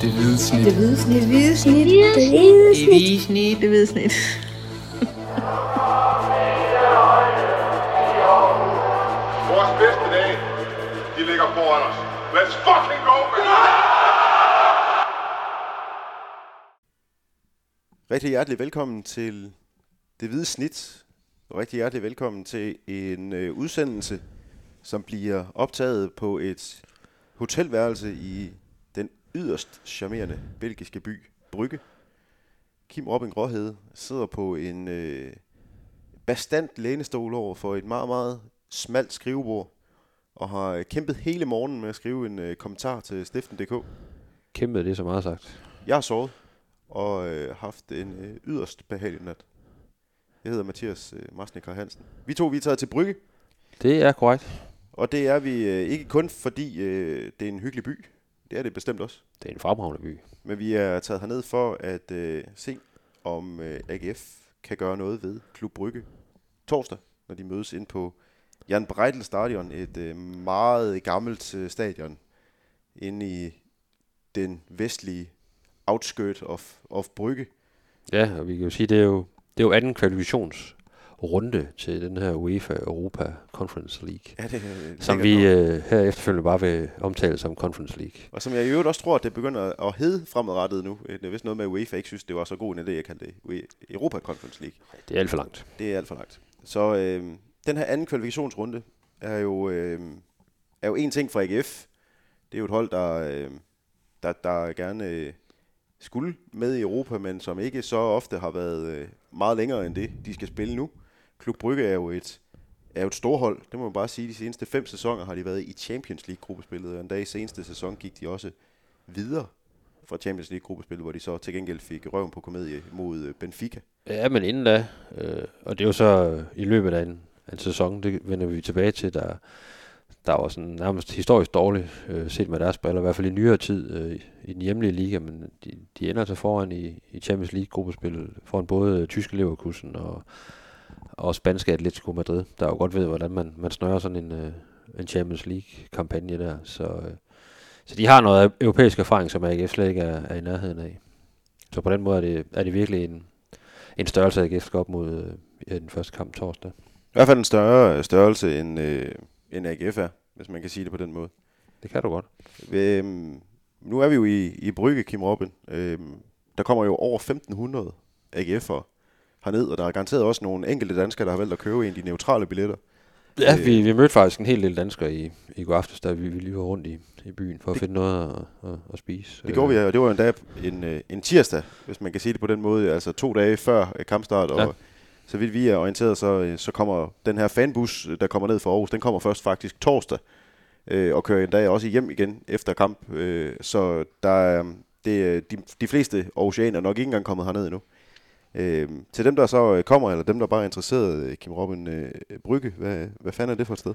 Det hvide snit. Det hvide snit. Det hvide snit. Det hvide Det hvide snit. Det hvide snit. Vores bedste dage, de ligger foran os. Let's fucking go, man! Rigtig hjertelig velkommen til Det Hvide Snit. Og rigtig hjertelig velkommen til en øh, udsendelse, som bliver optaget på et hotelværelse i yderst charmerende belgiske by Brygge. Kim Robin Gråhede sidder på en øh, bastant lænestol over for et meget, meget smalt skrivebord, og har øh, kæmpet hele morgenen med at skrive en øh, kommentar til Stiften.dk. Kæmpede det er så meget sagt. Jeg har sovet og øh, haft en øh, yderst behagelig nat. Jeg hedder Mathias øh, Marsnikar Hansen. Vi to vi er taget til Brygge, Det er korrekt. og det er vi øh, ikke kun fordi øh, det er en hyggelig by. Det er det bestemt også. Det er en fremragende by. Men vi er taget herned for at øh, se, om øh, AGF kan gøre noget ved Klub Brygge torsdag, når de mødes ind på Jan Breidel Stadion, et øh, meget gammelt øh, stadion inde i den vestlige outskirt of, of Brygge. Ja, og vi kan jo sige, det er jo, det er jo anden kvalifikationsrunde til den her UEFA Europa Conference League. Ja, det, Som vi øh, her efterfølgende bare vil omtale som Conference League. Og som jeg i øvrigt også tror, at det begynder at hedde fremadrettet nu. Øh, Det er vist noget med, at UEFA ikke synes, det var så god en idé, at kalde det UEFA Europa Conference League. Det er alt for langt. Det er alt for langt. Så øh, den her anden kvalifikationsrunde er jo, øh, er jo en ting for AGF. Det er jo et hold, der, øh, der, der gerne øh, skulle med i Europa, men som ikke så ofte har været øh, meget længere end det, de skal spille nu. Klub Brygge er jo et, er jo et storhold. Det må man bare sige. De seneste fem sæsoner har de været i Champions League-gruppespillet, og en dag i seneste sæson gik de også videre fra Champions League-gruppespillet, hvor de så til gengæld fik røven på komedie mod øh, Benfica. Ja, men inden da, øh, og det er jo så øh, i løbet af en, en sæson, det vender vi tilbage til, der, der var sådan nærmest historisk dårligt øh, set med deres briller, i hvert fald i nyere tid øh, i- den hjemlige liga, men de, de ender så foran i, i Champions League-gruppespillet foran både øh, tyske Leverkusen og, og spanske Atletico Madrid, der jo godt ved, hvordan man, man snører sådan en, øh, en Champions League-kampagne der. Så, øh, så de har noget europæisk erfaring, som AGF slet ikke er, er i nærheden af. Så på den måde er det, er det virkelig en, en størrelse, AGF skal op mod øh, den første kamp torsdag. I hvert fald en større størrelse, end, øh, end AGF er, hvis man kan sige det på den måde. Det kan du godt. Øhm, nu er vi jo i, i Brygge, Kim Robin. Øhm, der kommer jo over 1500 AGF'ere herned, og der er garanteret også nogle enkelte danskere, der har valgt at købe en af de neutrale billetter. Ja, Øh. vi, vi mødte faktisk en hel del danskere i, i går aftes, da vi, vi lige var rundt i, i byen for at Det- finde noget at, at, at spise. Det gjorde vi, og det var en, øh, en tirsdag, hvis man kan sige det på den måde, altså to dage før øh, kampstart, og Ja. så vidt vi er orienteret, så, så kommer den her fanbus, der kommer ned fra Aarhus, den kommer først faktisk torsdag, øh, og kører en dag også hjem igen efter kamp, øh, så der er, det, de, de fleste Aarhusianer er nok ikke engang kommet herned endnu. Øh, til dem, der så øh, kommer, eller dem, der bare er interesseret, øh, Kim Robin øh, Brygge, hvad, hvad fanden er det for et sted?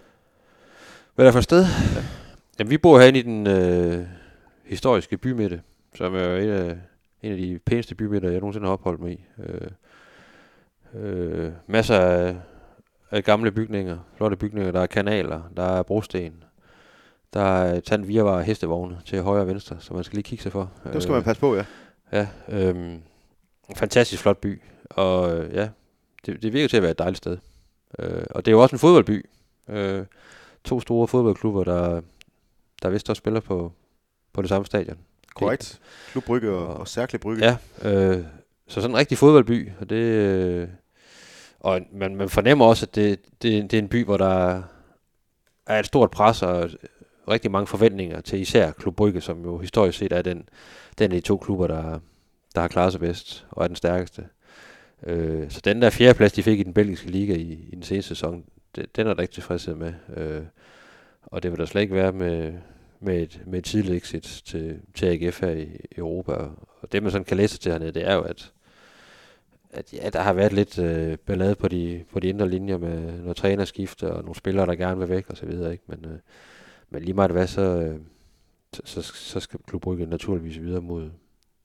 Hvad er der for et sted? Ja. Jamen, vi bor herinde i den øh, historiske bymidte, som er et af, en af de pæneste bymidter, jeg nogensinde har opholdt mig i. Øh, øh, masser af, af gamle bygninger, flotte bygninger. Der er kanaler, der er brosten, der er tand virvar af hestevogne til højre og venstre, så man skal lige kigge sig for. Dem skal man passe på, ja. Ja, øhm, en fantastisk flot by, og øh, ja, det, det virker til at være et dejligt sted. Øh, og det er jo også en fodboldby. Øh, to store fodboldklubber, der, der vist også spiller på, på det samme stadion. Korrekt. Klub Brygge og, Og- og Særkle Brygge. Ja, øh, så sådan en rigtig fodboldby, og det... Øh, og man, man fornemmer også, at det, det, det er en by, hvor der er et stort pres og rigtig mange forventninger til især Klub Brygge, som jo historisk set er den, den af de to klubber, der, der har klaret sig bedst og er den stærkeste. Øh, så den der fjerdeplads, de fik i den belgiske liga i, i den seneste sæson, det, den er der ikke tilfredshed med. Øh, og det vil der slet ikke være med, med, et, med et tidligt exit til, til AGF her i, i Europa. Og det man sådan kan læse til hernede, det er jo, at, at ja, der har været lidt øh, ballade på de, på de indre linjer med noget trænerskifte og nogle spillere, der gerne vil væk og så videre. Ikke? Men, øh, men lige meget hvad, så, øh, så, så, så skal Klub Brygge naturligvis videre mod,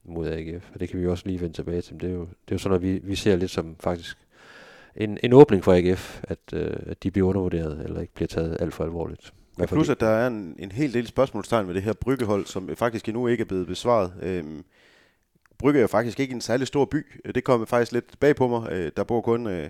mod AGF. Og det kan vi også lige vende tilbage til. Men det er jo, det er jo sådan noget, vi, vi ser lidt som faktisk en, en åbning for AGF, at, øh, at de bliver undervurderet eller ikke bliver taget alt for alvorligt. Ja, plus at der er en, en hel del spørgsmålstegn ved det her bryggehold, som faktisk endnu ikke er blevet besvaret. Øhm, Brygge er jo faktisk ikke en særlig stor by. Det kommer faktisk lidt bag på mig. Øh, der bor kun øh,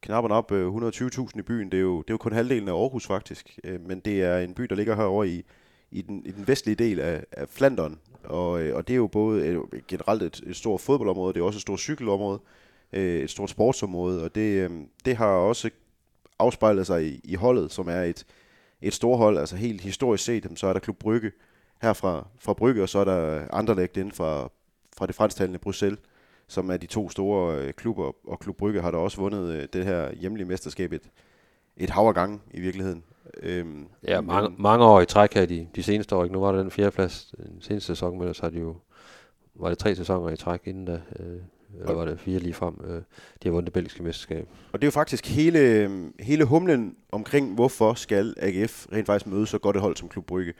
knapperne op øh, 120.000 i byen. Det er, jo, det er jo kun halvdelen af Aarhus faktisk. Øh, men det er en by, der ligger herovre i, i, den, i den vestlige del af, af Flandern. Og, øh, og det er jo både et, generelt et, et stort fodboldområde, det er også et stort cykelområde, øh, et stort sportsområde, og det, øh, det har også afspejlet sig i, i holdet, som er et, et stort hold, altså helt historisk set, så er der Klub Brygge her fra, fra Brygge, og så er der Anderlecht inden fra, fra det fransktalende Bruxelles, som er de to store øh, klubber, og Klub Brygge har da også vundet øh, det her hjemlige mesterskab et, et hav af gange i virkeligheden. Øhm, ja, mange, mange år i træk her de, de seneste år. Ikke? Nu var der den fjerde plads den seneste sæson, men så har de jo var det tre sæsoner i træk inden da. Øh, eller var det fire lige frem. Øh, de har vundet det belgiske mesterskab. Og det er jo faktisk hele, hele humlen omkring, hvorfor skal AGF rent faktisk møde så godt et hold som Klub Brygge.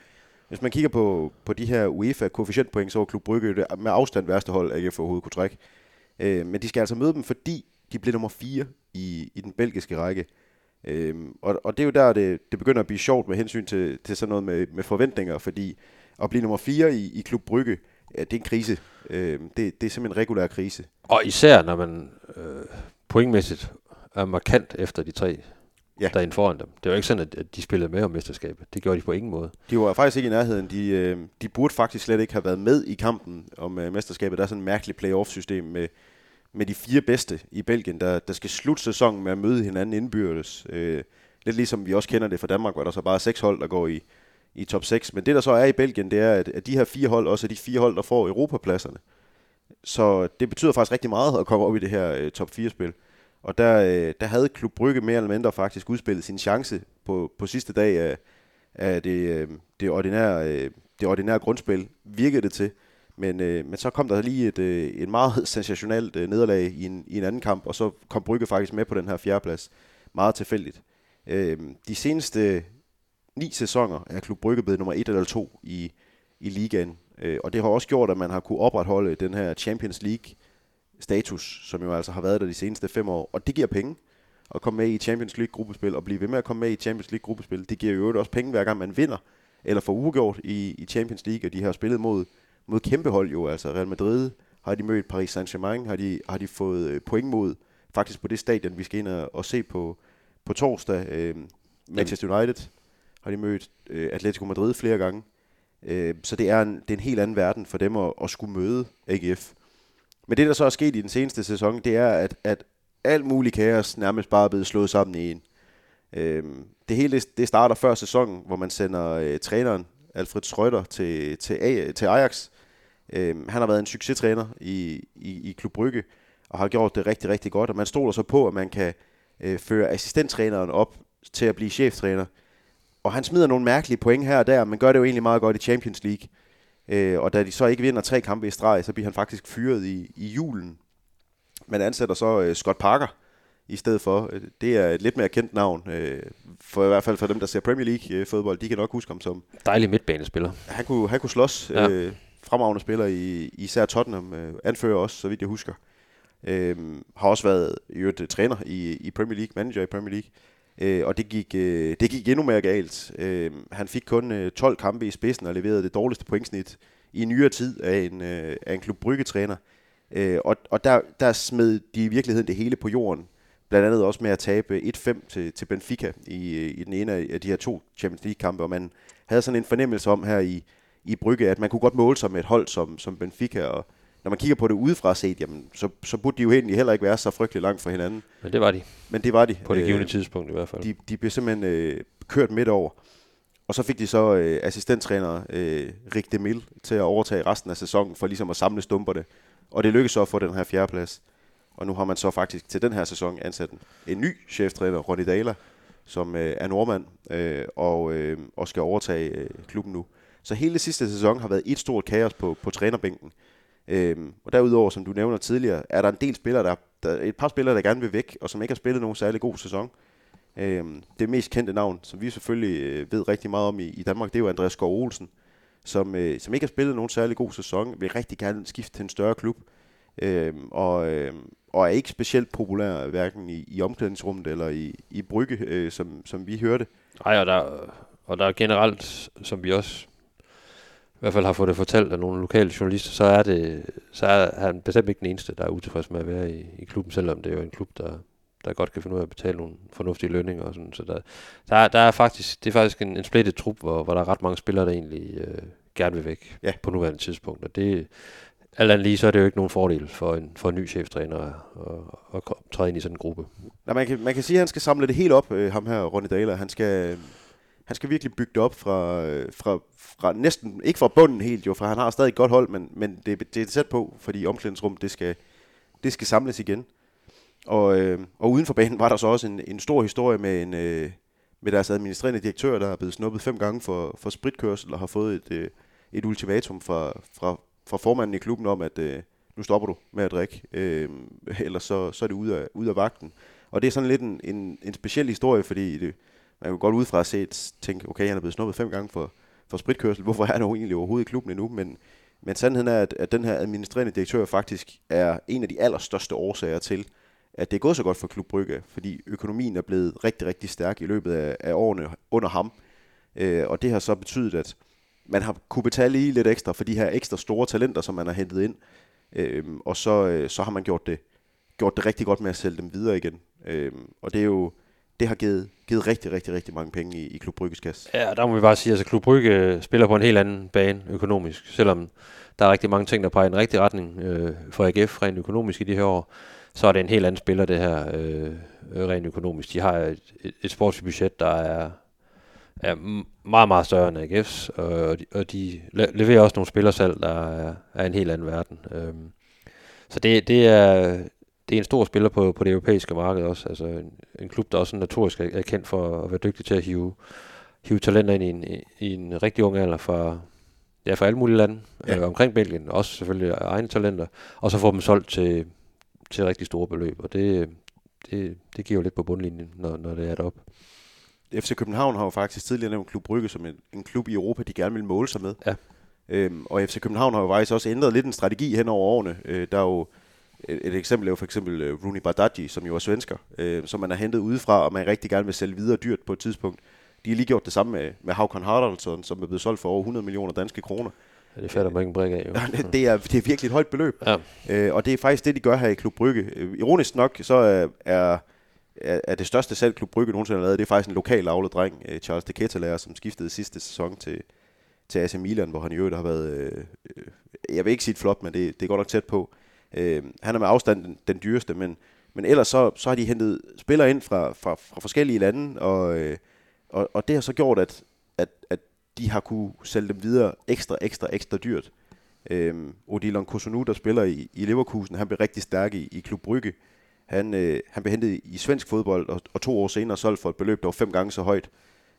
Hvis man kigger på, på de her UEFA-koefficientpoint, så var Klub Brygge det med afstand værste hold, AGF overhovedet kunne trække. Øh, men de skal altså møde dem, fordi de blev nummer 4 i, i den belgiske række. Øhm, og, og det er jo der, det, det begynder at blive sjovt med hensyn til, til sådan noget med, med forventninger, fordi at blive nummer 4 i, i Klub Brygge, ja, det er en krise. Øhm, det, det er simpelthen en regulær krise. Og især når man øh, pointmæssigt er markant efter de tre ja. der er inden foran dem. Det var ikke sådan, at de spillede med om mesterskabet. Det gjorde de på ingen måde. De var faktisk ikke i nærheden. De, øh, de burde faktisk slet ikke have været med i kampen om øh, mesterskabet. Der er sådan et mærkeligt playoff-system med, med de fire bedste i Belgien, der, der skal slutte sæsonen med at møde hinanden indbyrdes. Øh, lidt ligesom vi også kender det fra Danmark, hvor der så bare er seks hold, der går i, i top 6. Men det, der så er i Belgien, det er, at, at de her fire hold også er de fire hold, der får Europapladserne. Så det betyder faktisk rigtig meget at komme op i det her øh, top 4-spil. Og der, øh, der havde Klub Brygge mere eller mindre faktisk udspillet sin chance på, på sidste dag af, af det, øh, det, ordinære, øh, det ordinære grundspil, virkede det til. Men, øh, men så kom der lige et, øh, et meget sensationelt øh, nederlag i en, i en anden kamp, og så kom Brygge faktisk med på den her fjerdeplads. Meget tilfældigt. Øh, de seneste ni sæsoner er Klub Brygge blevet nummer et eller to i, i ligaen. Øh, og det har også gjort, at man har kunne opretholde den her Champions League status, som jo altså har været der de seneste fem år. Og det giver penge at komme med i Champions League gruppespil, og blive ved med at komme med i Champions League gruppespil. Det giver jo også penge hver gang man vinder, eller får uafgjort i, i Champions League, og de har spillet mod, mod kæmpe hold jo, altså Real Madrid har de mødt Paris Saint-Germain, har de, har de fået øh, point mod, faktisk på det stadion, vi skal ind og, og se på, på torsdag. Øh, Manchester United har de mødt øh, Atletico Madrid flere gange. Øh, så det er, en, det er en helt anden verden for dem at, at skulle møde AGF. Men det, der så er sket i den seneste sæson, det er, at, at alt muligt kaos nærmest bare er blevet slået sammen i en. Øhm, det hele det starter før sæsonen, hvor man sender øh, træneren Alfred Schrøder til, til, A, til Ajax. Øhm, han har været en succestræner i, i, i Klub Brygge, og har gjort det rigtig, rigtig godt. Og man stoler så på, at man kan øh, føre assistenttræneren op til at blive cheftræner. Og han smider nogle mærkelige point her og der, men gør det jo egentlig meget godt i Champions League. Øh, og da de så ikke vinder tre kampe i streg, så bliver han faktisk fyret i, i julen. Man ansætter så øh, Scott Parker i stedet for. Det er et lidt mere kendt navn, øh, for i hvert fald for dem, der ser Premier League øh, fodbold. De kan nok huske ham som... Dejlig midtbanespiller. Han kunne, han kunne slås. Ja. Øh, fremragende spiller i især Tottenham. Øh, anfører også, så vidt jeg husker. Øh, har også været i øvrigt øh, træner i, i Premier League, manager i Premier League. Øh, og det gik, øh, det gik endnu mere galt. Øh, han fik kun øh, 12 kampe i spidsen og leverede det dårligste pointsnit i nyere tid af en, øh, af en klub bryggetræner. Øh, og og der, der smed de i virkeligheden det hele på jorden. Blandt andet også med at tabe 1-5 til, til Benfica i, øh, i den ene af de her to Champions League-kampe. Og man havde sådan en fornemmelse om her i, i Brygge, at man kunne godt måle sig med et hold som, som Benfica, og når man kigger på det udefra set, jamen, så, så burde de jo egentlig heller ikke være så frygtelig langt fra hinanden. Men det var de. Men det var de. På det givende øh, tidspunkt i hvert fald. De, de blev simpelthen øh, kørt midt over. Og så fik de så øh, assistenttræner øh, Rick Demil til at overtage resten af sæsonen for ligesom at samle stumperne. Og det lykkedes så at få den her fjerdeplads. Og nu har man så faktisk til den her sæson ansat en, en ny cheftræner, Ronny Dahler, som øh, er nordmand øh, og, øh, og skal overtage øh, klubben nu. Så hele sidste sæson har været et stort kaos på, på trænerbænken. Øhm, og derudover, som du nævner tidligere, er der en del spillere, der, der et par spillere, der gerne vil væk, og som ikke har spillet nogen særlig god sæson. Øhm, det mest kendte navn, som vi selvfølgelig øh, ved rigtig meget om i, i Danmark, det er jo Andreas Skov Olsen, som, øh, som ikke har spillet nogen særlig god sæson, vil rigtig gerne skifte til en større klub, øhm, og, øh, og er ikke specielt populær, hverken i, i omklædningsrummet eller i, i Brygge, øh, som, som vi hørte. Nej, og der og der er generelt, som vi også i hvert fald har fået det fortalt af nogle lokale journalister, så er, det, så er han bestemt ikke den eneste, der er utilfreds med at være i, i klubben, selvom det er jo en klub, der, der godt kan finde ud af at betale nogle fornuftige lønninger og sådan. Så der, der, er, der er faktisk, det er faktisk en, en splittet trup, hvor, hvor der er ret mange spillere, der egentlig øh, gerne vil væk Ja. på nuværende tidspunkt. Og det, alt andet lige, så er det jo ikke nogen fordel for en, for en ny cheftræner at, at, at træde ind i sådan en gruppe. Nej, man, kan, man kan sige, at han skal samle det helt op, øh, ham her, Ronny Daler. Han skal, han skal virkelig bygge det op fra, øh, fra, fra næsten, ikke fra bunden helt jo, for han har stadig et godt hold, men, men det, det er tæt på, fordi omklædningsrum, det skal, det skal samles igen. Og, øh, og uden for banen var der så også en, en stor historie med, en, øh, med deres administrerende direktør, der er blevet snuppet fem gange for, for spritkørsel og har fået et, øh, et ultimatum fra, fra, fra formanden i klubben om, at øh, nu stopper du med at drikke, øh, ellers så, så er det ude af, ude af vagten. Og det er sådan lidt en, en, en speciel historie, fordi det, man kunne godt udefra se, tænke, okay, han er blevet snuppet fem gange for, for spritkørsel. Hvorfor er han egentlig overhovedet i klubben endnu? Men, men sandheden er, at, at den her administrerende direktør faktisk er en af de allerstørste årsager til, at det er gået så godt for Klub Brygge, fordi økonomien er blevet rigtig, rigtig stærk i løbet af, af årene under ham. Øh, og det har så betydet, at man har kunne betale lige lidt ekstra for de her ekstra store talenter, som man har hentet ind. Øh, og så, øh, så har man gjort det, gjort det rigtig godt med at sælge dem videre igen. Øh, og det er jo det har givet, givet rigtig, rigtig, rigtig mange penge i, i Klub Brygges kasse. Ja, der må vi bare sige, at altså, Klub Brygge øh, spiller på en helt anden bane økonomisk, selvom der er rigtig mange ting, der peger i den rigtige retning øh, for AGF rent økonomisk i de her år, så er det en helt anden spiller, det her øh, øh rent økonomisk. De har et, et, et sportsbudget, der er, er meget, meget større end AGF's, og de, og de leverer også nogle spillersalg, der er, er en helt anden verden. Øh, så det, det er det er en stor spiller på, på det europæiske marked også. Altså en, en klub, der også notorisk er, er kendt for at være dygtig til at hive, hive talenter ind i en, i en rigtig ung alder fra, ja, fra alle mulige lande Ja. ja. øh, omkring Belgien. Også selvfølgelig egne talenter. Og så få dem solgt til, til rigtig store beløb. Og det, det, det giver jo lidt på bundlinjen, når, når det er deroppe. FC København har jo faktisk tidligere nævnt Klub Brygge som en, en klub i Europa, de gerne vil måle sig med. Ja. Øhm, og FC København har jo faktisk også ændret lidt en strategi hen over årene. Øh, der er jo et, et eksempel er jo for eksempel øh, Rooney Bardghji, som jo er svensker, øh, som man har hentet udefra, og man rigtig gerne vil sælge videre dyrt på et tidspunkt. De har lige gjort det samme med, med Håkon Haraldsson, som er blevet solgt for over 100 millioner danske kroner. Ja, det fatter man ikke en brik af. Jo. det, er, det er virkelig et højt beløb. Ja. Øh, og det er faktisk det, de gør her i Klub Brygge. Øh, ironisk nok, så er, er, er, det største salg, Klub Brygge nogensinde har lavet, det er faktisk en lokal avlet dreng, øh, Charles de Ketelaere, som skiftede sidste sæson til, til AC Milan, hvor han i øvrigt har været, øh, jeg vil ikke sige et flot, men det, det er godt nok tæt på. Øh, han er med afstand den, den dyreste, men, men ellers så, så har de hentet spillere ind fra, fra, fra forskellige lande, og, øh, og, og det har så gjort, at, at, at de har kunne sælge dem videre ekstra, ekstra, ekstra dyrt. Øhm, Odilon Kosunu, der spiller i, i Leverkusen, han blev rigtig stærk i, i Klub Brygge. Han, øh, han blev hentet i svensk fodbold, og, og to år senere solgt for et beløb, der var fem gange så højt.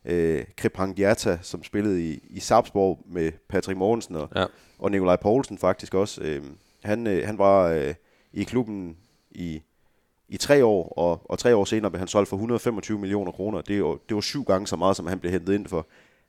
Øh, Kripang Diata, som spillede i, i Sarpsborg med Patrick Mogensen og, Ja. og Nikolaj Poulsen faktisk også. Øh, han, øh, han var øh, i klubben i, i tre år, og, og tre år senere blev han solgt for 125 millioner kroner. Det, er det var syv gange så meget, som han blev hentet ind for.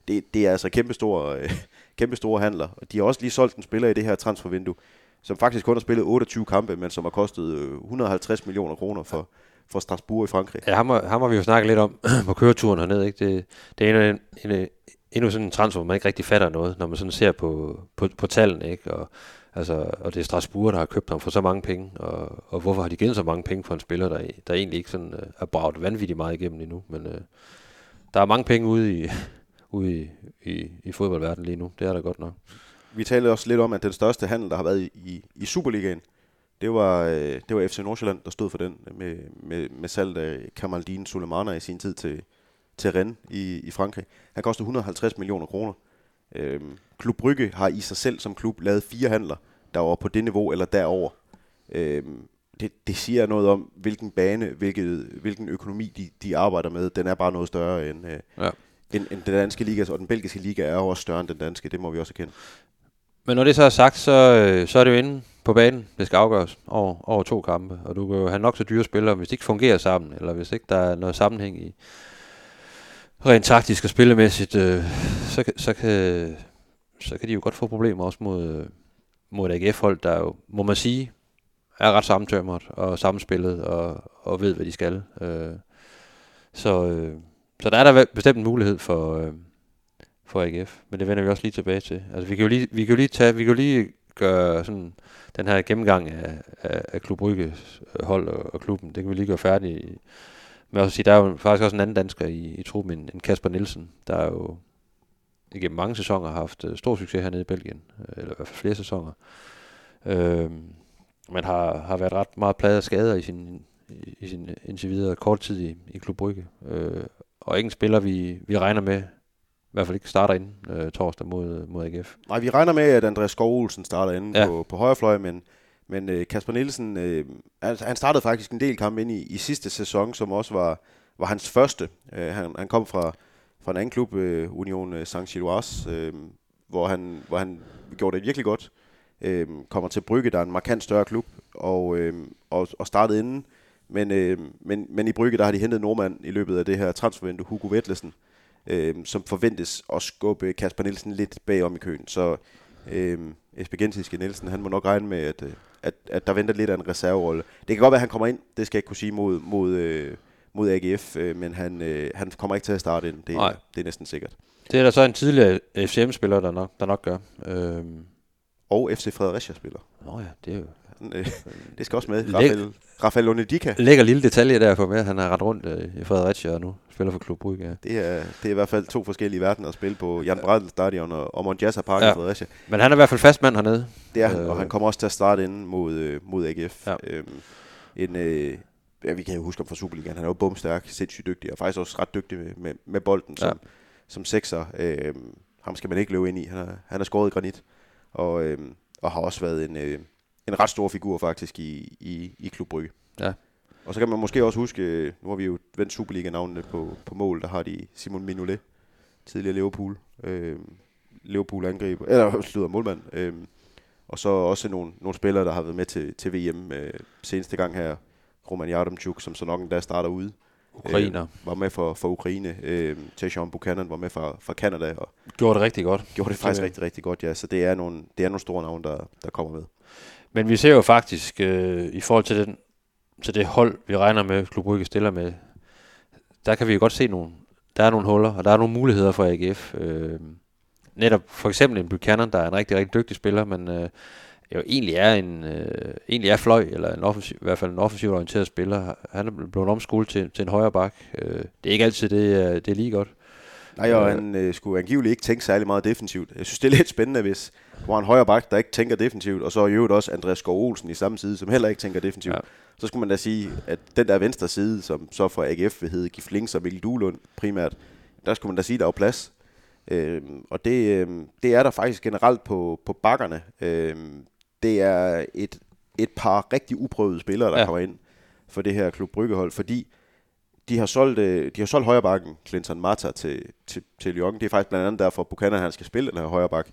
Det, det er altså kæmpestore, øh, kæmpestore handler. Og de har også lige solgt en spiller i det her transfervindue, som faktisk kun har spillet 28 kampe, men som har kostet øh, 150 millioner kroner for, for Strasbourg i Frankrig. Ja, ham, har- ham har vi jo snakket lidt om på køreturen hernede. Ikke? Det, det er en, en, en, endnu sådan en transfer, hvor man ikke rigtig fatter noget, når man sådan ser på, på, på tallene. Ikke? Og, altså, og det er Strasbourg, der har købt ham for så mange penge. Og, og hvorfor har de givet så mange penge for en spiller, der, der egentlig ikke sådan, øh, er braget vanvittigt meget igennem endnu. Men øh, der er mange penge ude i, ude i, i, i fodboldverdenen lige nu. Det er der godt nok. Vi talte også lidt om, at den største handel, der har været i, i, i Superligaen, det var, øh, det var FC Nordsjælland, der stod for den, med, med, med salg af Kamaldine Sulemana i sin tid til, til Rennes i, i Frankrig. Han kostede 150 millioner kroner. Øhm, klub Brygge har i sig selv som klub lavet fire handler, der var på det niveau eller derover. Øhm, det, det siger noget om, hvilken bane, hvilket, hvilken økonomi de, de arbejder med. Den er bare noget større end, øh, Ja. end, end den danske liga, og den belgiske liga er jo også større end den danske, det må vi også erkende. Men når det så er sagt, så, øh, så er det jo inde på banen, det skal afgøres over, over to kampe. Og du kan jo have nok så dyre spillere, hvis det ikke fungerer sammen, eller hvis ikke der er noget sammenhæng i rent taktisk og spillemæssigt, øh, så, så, kan, så kan de jo godt få problemer også mod, øh, mod et AGF-hold, der jo, må man sige, er ret sammentømret og sammenspillet og, og ved, hvad de skal. Øh, så, øh, så der er der bestemt en mulighed for, øh, for AGF. Men det vender vi også lige tilbage til. Altså, vi kan jo lige, vi kan jo lige tage, vi kan jo lige gøre sådan den her gennemgang af, af, af Klub Brygges hold og, og, klubben. Det kan vi lige gøre færdig med at sige, der er jo faktisk også en anden dansker i, i truppen end, end Kasper Nielsen, der er jo igennem mange sæsoner har haft uh, stor succes hernede i Belgien, øh, eller i hvert fald flere sæsoner. Øh, man har, har været ret meget pladet af skader i sin, i, i sin indtil videre kort tid i, i Klub Brygge. Øh, og ikke en spiller, vi, vi regner med, i hvert fald ikke starter ind øh, torsdag mod, mod AGF. Nej, vi regner med, at Andreas Skov Olsen starter inde ja. på, på højre fløj, men, men øh, Kasper Nielsen, øh, altså, han startede faktisk en del kampe ind i, i sidste sæson, som også var, var hans første. Øh, han, han kom fra, fra en anden klub, øh, Union øh, Saint-Gilloise, øh, hvor, han, hvor han gjorde det virkelig godt. Øh, kommer til Brygge, der er en markant større klub, og, øh, og, og startede inden. Men, øh, men, men i Brygge, der har de hentet nordmand i løbet af det her transfervindue, Hugo Vettlesen, øh, som forventes at skubbe Kasper Nielsen lidt bagom i køen. Så øh, Esbjergensiske Nielsen, han må nok regne med, at, øh, at, at der venter lidt af en reserverolle. Det kan godt være, at han kommer ind, det skal jeg ikke kunne sige mod, mod, øh, mod AGF, øh, men han, øh, han kommer ikke til at starte ind, det, Nej. det er næsten sikkert. Det er der så en tidligere FCM-spiller, der nok, der nok gør. Øh. Og FC Fredericia-spiller. Nå ja, det er jo Øh, det skal også med. Rafael, Rafael Lunedika. Lækker lille detalje der for med, han har ret rundt øh, i Fredericia og nu spiller for Klub Brygge. Ja. Det, er, det er i hvert fald to forskellige verdener at spille på Jan Bradel Stadion og, og Monjassa Park ja. i Fredericia. Men han er i hvert fald fast mand hernede. Det er han, øh. og han kommer også til at starte inden mod, øh, mod AGF. Ja. Øhm, en, øh, ja, vi kan jo huske ham fra Superligaen. Han er jo bumstærk, sindssygt dygtig, og faktisk også ret dygtig med, med, med bolden som, ja. som sekser. Øhm, ham skal man ikke løbe ind i. Han er, han er skåret i granit, og, øhm, og har også været en... Øh, en ret stor figur faktisk i, i, i Klub Brygge. Ja. Og så kan man måske også huske, nu har vi jo vendt Superliga-navnene på, på mål, der har de Simon Mignolet, tidligere Liverpool, øh, Liverpool angriber, eller slutter målmand, øh, og så også nogle, nogle spillere, der har været med til, til VM øh, seneste gang her, Roman Jardomchuk, som så nok endda starter ude. Ukrainer. Øh, var med for, for Ukraine. Øh, Tayshaun Buchanan var med fra, fra Canada. Og gjorde det rigtig godt. Gjorde det faktisk det, rigtig, rigtig godt, ja. Så det er nogle, det er nogle store navne, der, der kommer med. Men vi ser jo faktisk, øh, i forhold til, den, til det hold, vi regner med, Klub Brygge stiller med, der kan vi jo godt se nogle, der er nogle huller, og der er nogle muligheder for AGF. Øh, netop for eksempel en Buchanan, der er en rigtig, rigtig dygtig spiller, men øh, jo egentlig er en øh, egentlig er fløj, eller en offensiv, i hvert fald en offensivt orienteret spiller. Han er blevet omskolet til, til en højre bak. Øh, det er ikke altid det, det er lige godt. Nej, og han øh, skulle angiveligt ikke tænke særlig meget defensivt. Jeg synes, det er lidt spændende, hvis har en højre bak, der ikke tænker defensivt, og så i øvrigt også Andreas Skov Olsen i samme side, som heller ikke tænker defensivt. Ja. Så skulle man da sige, at den der venstre side, som så for AGF vil hedde Giflings og Mikkel Duhlund primært, der skulle man da sige, der er plads. Øh, og det, øh, det er der faktisk generelt på, på bakkerne. Øh, det er et, et par rigtig uprøvede spillere, der ja. kommer ind for det her Klub Bryggehold, fordi de har solgt, øh, de har solgt højrebakken Clinton Mata til, til, til Lyon. Det er faktisk blandt andet derfor, at Buchanan han skal spille den her højrebak.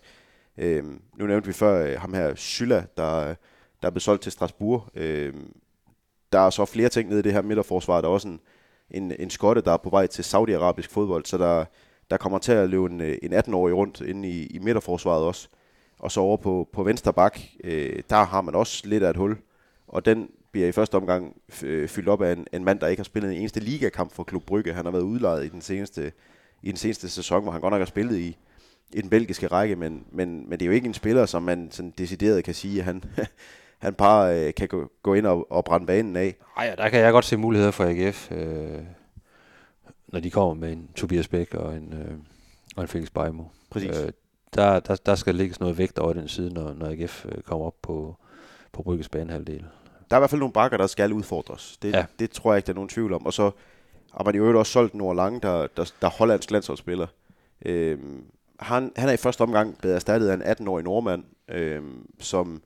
Øhm, nu nævnte vi før øh, ham her, Sylla, der, der er blevet solgt til Strasbourg. Øh, der er så flere ting nede i det her midterforsvar. Der er også en, en, en skotte, der er på vej til saudiarabisk fodbold, så der, der kommer til at løbe en, øh, en 18-årig rundt inde i, i midterforsvaret også. Og så over på, på venstre bak, øh, der har man også lidt af et hul. Og den bliver i første omgang øh, fyldt op af en, en mand, der ikke har spillet en eneste ligakamp for Klub Brygge. Han har været udlejet i den seneste, i den seneste sæson, hvor han godt nok har spillet i, i den belgiske række, men, men, men det er jo ikke en spiller, som man sådan decideret kan sige, at han, han bare øh, kan gå, gå ind og, og brænde banen af. Ej, der kan jeg godt se muligheder for AGF, øh, når de kommer med en Tobias Bæk og en, øh, og en Felix Beimo. Præcis. Øh, der, der, der skal lægges noget vægt over den side, når, når AGF øh, kommer op på, på Brygges banehalvdel der er i hvert fald nogle bakker, der skal udfordres. Det, ja. det tror jeg ikke, der er nogen tvivl om. Og så har man jo også solgt Nord Lange, der, der, der hollandsk landsholdsspiller. Øhm, han, han er i første omgang blevet erstattet af en 18-årig nordmand, øhm, som,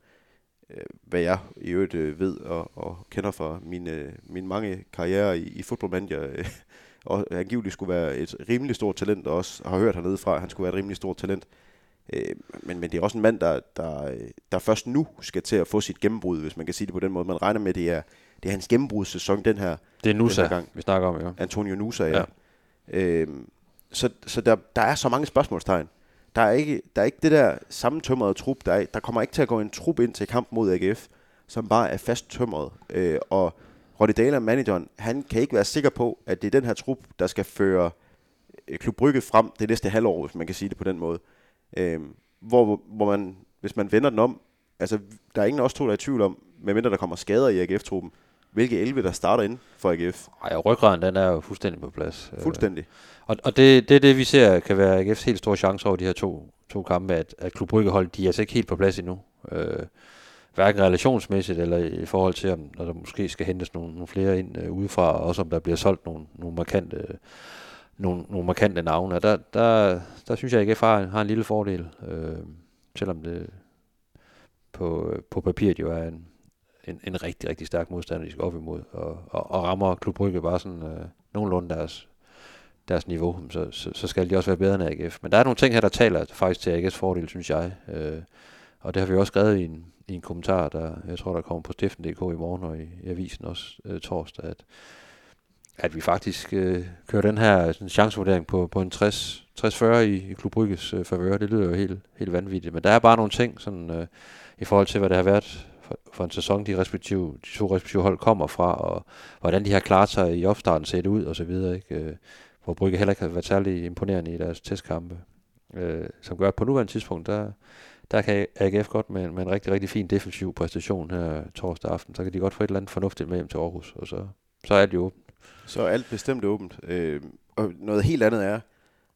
øh, hvad jeg i øvrigt øh, ved og, og kender fra mine, øh, mine mange karriere i, i fodboldmanager, øh, og angiveligt skulle være et rimelig stort talent, og også har hørt hernede fra, at han skulle være et rimelig stort talent. Øh, men, men det er også en mand, der, der, der først nu skal til at få sit gennembrud, hvis man kan sige det på den måde. Man regner med, at det er, det er hans gennembrudssæson den her, det er Nusa, den her gang. vi snakker om, ja. Antonio Nusa, ja. ja. Øh, så så der, der er så mange spørgsmålstegn. Der er ikke, der er ikke det der sammentømrede trup. Der, er, der kommer ikke til at gå en trup ind til kamp mod AGF, som bare er fast tømret. Øh, og Roddy Daler, manageren, han kan ikke være sikker på, at det er den her trup, der skal føre øh, Klub Brygge frem det næste halvår, hvis man kan sige det på den måde. Øh, hvor, hvor man, hvis man vender den om, altså der er ingen af os to, der er i tvivl om, medmindre der kommer skader i AGF-truppen, hvilke 11, der starter ind for AGF. Ej, og ryggraden, den er jo fuldstændig på plads. Øh, Fuldstændig. Og, og det, det er det, vi ser kan være AGF's helt store chance over de her to, to kampe, at, at Klub Brygge hold, de er altså ikke helt på plads endnu. Øh, hverken relationsmæssigt eller i forhold til, om når der måske skal hentes nogle, nogle flere ind øh, udefra, og også om der bliver solgt nogle, nogle markante nogle, nogle markante navne. Der, der, der synes jeg, at AGF har, har en lille fordel, øh, selvom det på, på papiret jo er en, en, en rigtig, rigtig stærk modstander, de skal op imod, og, og, og rammer Klub Brygge bare sådan øh, nogenlunde deres, deres niveau, så, så, så skal de også være bedre end AGF. Men der er nogle ting her, der taler faktisk til AGF's fordel, synes jeg. Øh, og det har vi også skrevet i en, i en kommentar, der jeg tror, der kommer på stiften.dk i morgen og i, i avisen også øh, torsdag, at, at vi faktisk øh, kører den her sådan, chancevurdering på, på en 60, 60-40 i, i Klub Brygges øh, favør. Det lyder jo helt, helt vanvittigt. Men der er bare nogle ting sådan, øh, i forhold til, hvad det har været for, for en sæson, de, respektive, de to respektive hold kommer fra, og hvordan de har klaret sig i opstarten set ud og så videre. Ikke? Øh, hvor Brygge heller ikke har været særlig imponerende i deres testkampe. Øh, som gør, at på nuværende tidspunkt, der, der kan AGF godt med, med en rigtig, rigtig fin defensiv præstation her torsdag aften, så kan de godt få et eller andet fornuftigt med hjem til Aarhus, og så, så er alt jo åbent. Så er alt bestemt åbent. Øh, og noget helt andet er,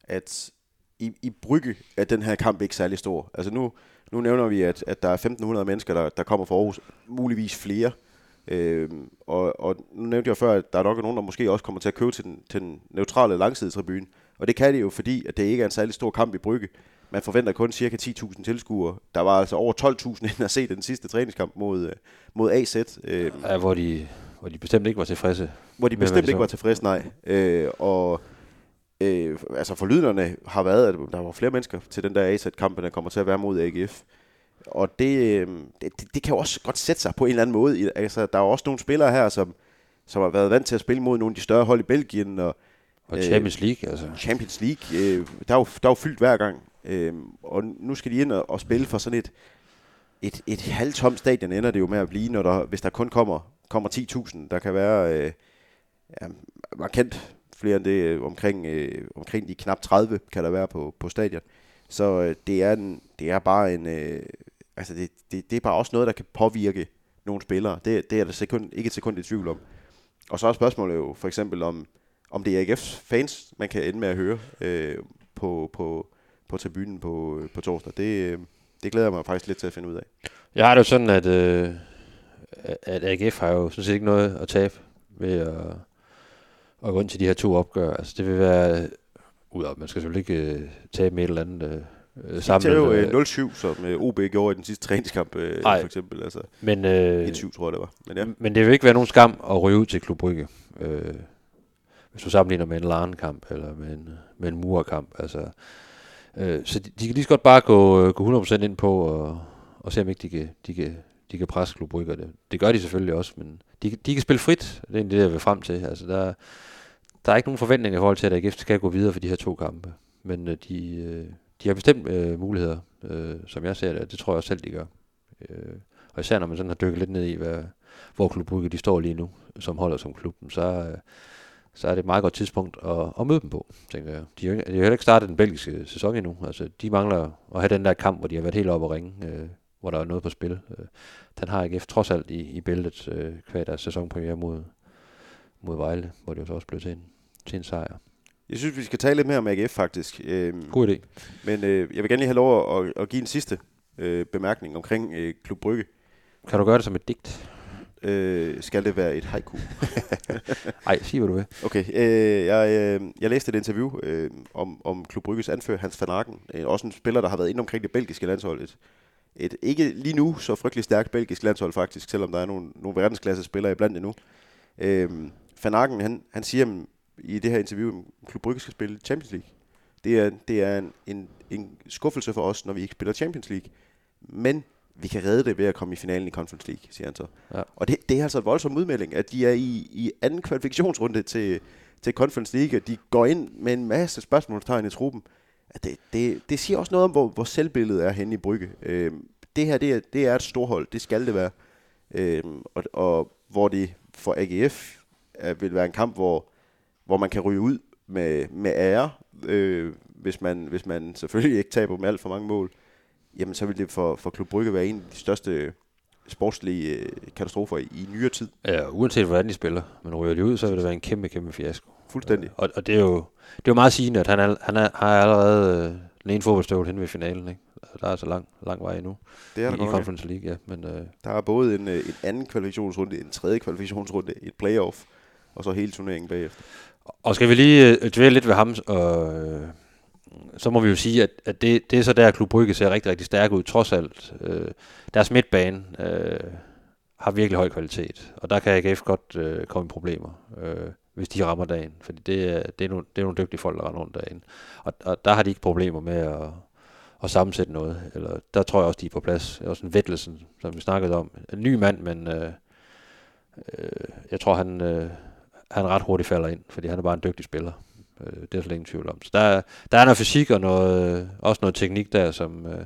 at i, i Brygge er den her kamp ikke særlig stor. Altså nu, nu nævner vi, at, at der er 1.500 mennesker, der, der kommer fra Aarhus, muligvis flere. Øh, og, og nu nævnte jeg før, at der er nok nogen, der måske også kommer til at købe til den, til den neutrale langsidetribune. Og det kan det jo, fordi at det ikke er en særlig stor kamp i Brygge. Man forventer kun cirka 10.000 tilskuere. Der var altså over 12.000 ind at se den sidste træningskamp mod, øh, mod AZ. Øh, ja, hvor de, hvor de bestemt ikke var tilfredse. Hvor de bestemt ikke var tilfredse, nej. Øh, og øh, altså forlyderne har været, at der var flere mennesker til den der AZ-kamp, der kommer til at være mod AGF. Og det, øh, det, det kan jo også godt sætte sig på en eller anden måde. Altså, der er jo også nogle spillere her, som, som har været vant til at spille mod nogle af de større hold i Belgien. Og, og Champions League, altså. Champions League. Øh, der, er jo, der er jo fyldt hver gang. Øh, og nu skal de ind og, og spille for sådan et, et, et halvtomt stadion ender det jo med at blive, når der, hvis der kun kommer, kommer 10.000. Der kan være øh, ja, markant flere end det, øh, omkring, øh, omkring de knap 30 kan der være på, på stadion. Så øh, det, er en, det er bare en, øh, altså det, det, det er bare også noget, der kan påvirke nogle spillere. Det, det er der sekund, ikke et sekund i tvivl om. Og så er spørgsmålet jo for eksempel om, om det er AGF's fans, man kan ende med at høre øh, på, på, på tribunen på, øh, på torsdag. Det, øh, det glæder jeg mig faktisk lidt til at finde ud af. Jeg har det jo sådan, at, øh, at AGF har jo sådan set ikke noget at tabe ved at, at gå ind til de her to opgør. Altså det vil være, ud af, man skal selvfølgelig ikke øh, tabe med et eller andet øh, sammen. Det er jo øh, 0-7, som øh, OB gjorde i den sidste træningskamp, øh, for eksempel. Altså, men, øh, 1-7, tror jeg det var. Men, ja. men det vil ikke være nogen skam at ryge ud til Klub Brygge. Øh, hvis du sammenligner med en Larn-kamp, eller med en, med en Mur-kamp. Altså, øh, så de, de kan lige så godt bare gå, gå 100% ind på, og, og se om ikke de kan, de kan, de kan presse Klub Brygge. Det, det gør de selvfølgelig også, men de, de kan spille frit. Det er det, jeg vil frem til. Altså, der, der er ikke nogen forventninger i forhold til, at AGF skal gå videre for de her to kampe. Men øh, de, øh, de har bestemt øh, muligheder, øh, som jeg ser det, det tror jeg også selv, de gør. Øh, og især når man sådan har dykket lidt ned i, hvad, hvor Klub Brygge de står lige nu, som holder som klubben, så, øh, så er det et meget godt tidspunkt at, at møde dem på, tænker jeg. De har jo heller ikke startet den belgiske sæson endnu. Altså, de mangler at have den der kamp, hvor de har været helt oppe og ringe, øh, hvor der er noget på spil. Øh, den har AGF trods alt i, i bæltet øh, kvad deres sæsonpremiere mod, mod Vejle, hvor det jo så også blev til en, til en sejr. Jeg synes, vi skal tale lidt mere om AGF faktisk. Øhm, God idé. Men øh, jeg vil gerne lige have lov at, at give en sidste øh, bemærkning omkring øh, Klub Brygge. Kan du gøre det som et digt? Øh, skal det være et haiku? Nej, sig hvad du vil. Okay, øh, jeg, øh, jeg læste et interview øh, om, om Klub Brygges anfører Hans van Aken. Øh, også en spiller, der har været inde omkring det belgiske landshold. Et, et ikke lige nu så frygtelig stærkt belgisk landshold faktisk, selvom der er nogle, nogle verdensklasse spillere iblandt endnu. Øh, van Aken, han, han siger i det her interview, at Klub Brygge skal spille Champions League. Det er, det er en, en, en skuffelse for os, når vi ikke spiller Champions League. Men vi kan redde det ved at komme i finalen i Conference League, siger han så. Ja. Og det, det er altså en voldsom udmelding, at de er i, i anden kvalifikationsrunde til, til Conference League, og de går ind med en masse spørgsmålstegn i truppen. Det, det, det siger også noget om, hvor, hvor selvbilledet er henne i Brygge. Øh, det her, det er, det er et storhold, det skal det være. Øh, og, og hvor det for AGF er, vil være en kamp, hvor, hvor man kan ryge ud med, med ære, øh, hvis, man, hvis man selvfølgelig ikke taber med alt for mange mål, jamen så vil det for, for Klub Brygge være en af de største sportslige øh, katastrofer i, i nyere tid. Ja, uanset hvordan de spiller. Men ryger de ud, så vil det være en kæmpe, kæmpe fiasko. Fuldstændig. Og, og det er jo det er jo meget sigende, at han, er, han er, har allerede øh, den ene fodboldstøvle hen ved finalen. Ikke? Der er altså lang, lang vej endnu Det er der i, i godt. Conference League. Ja. Men, øh, Der er både en, øh, en anden kvalifikationsrunde, en tredje kvalifikationsrunde, et playoff, og så hele turneringen bagefter. Og skal vi lige øh, dvæle lidt ved ham, og, øh, så må vi jo sige, at, at det, det er så der, Klub Brygge ser rigtig, rigtig stærk ud, trods alt. Øh, deres midtbane øh, har virkelig høj kvalitet, og der kan AGF godt øh, komme i problemer, øh, hvis de rammer dagen, fordi det er, det, er nogle, det er nogle dygtige folk, der render rundt derinde. Og, og der har de ikke problemer med at, at sammensætte noget, eller der tror jeg også, de er på plads. Det er også en Vettelsen, som vi snakkede om. En ny mand, men øh, øh, jeg tror, han... Øh, han ret hurtigt falder ind, fordi han er bare en dygtig spiller. Øh, det er så slet ingen tvivl om. Så der, der er noget fysik og noget, også noget teknik der, som, øh,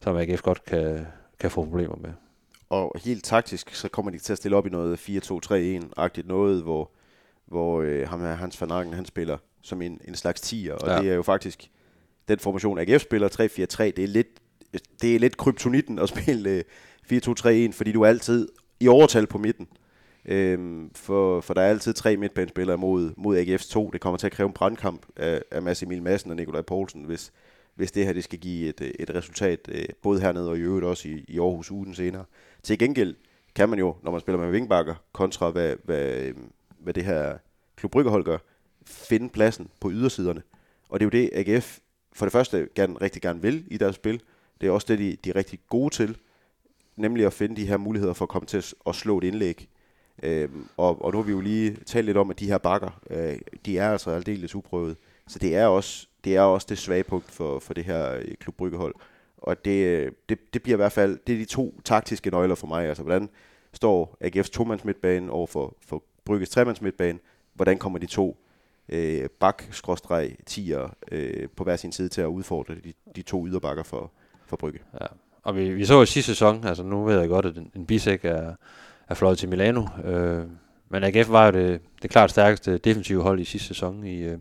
som AGF godt kan, kan få problemer med. Og helt taktisk, så kommer de til at stille op i noget 4-2-3-1-agtigt noget, hvor, hvor øh, ham her, Hans van Aken, han spiller som en, en slags tiger, og Ja. det er jo faktisk den formation, AGF spiller 3-4-3, det er lidt, det er lidt kryptonitten at spille øh, 4-2-3-1, fordi du er altid i overtal på midten. Øhm, for, for der er altid tre midtbanespillere mod, mod AGF's to. Det kommer til at kræve en brandkamp af, af Mads Emil Madsen og Nikolaj Poulsen, hvis, hvis det her det skal give et, et resultat, øh, både hernede og i øvrigt også i, i Aarhus ugen senere. Til gengæld kan man jo, når man spiller med vingbakker, kontra hvad, hvad, hvad det her Klub Bryggerhold gør, finde pladsen på ydersiderne. Og det er jo det, AGF for det første gerne, rigtig gerne vil i deres spil. Det er også det, de, de er rigtig gode til, nemlig at finde de her muligheder for at komme til at, slå et indlæg. Øhm, og, og nu har vi jo lige talt lidt om, at de her bakker, øh, de er altså aldeles uprøvet. Så det er også det, er også det svage punkt for, for det her øh, Klub Bryggehold. Og det, øh, det, det bliver i hvert fald, det er de to taktiske nøgler for mig. Altså, hvordan står AGF's to midtbane over for, for Brygges tremandsmidtbane. Hvordan kommer de to øh, bak tiger øh, på hver sin side til at udfordre de, de to yderbakker for, for Brygge? Ja. Og vi, vi så jo sidste sæson, altså nu ved jeg godt, at en, en bisæk er, er fløjet til Milano, øh, men AGF var jo det, det klart stærkeste defensive hold i sidste sæson i, øh,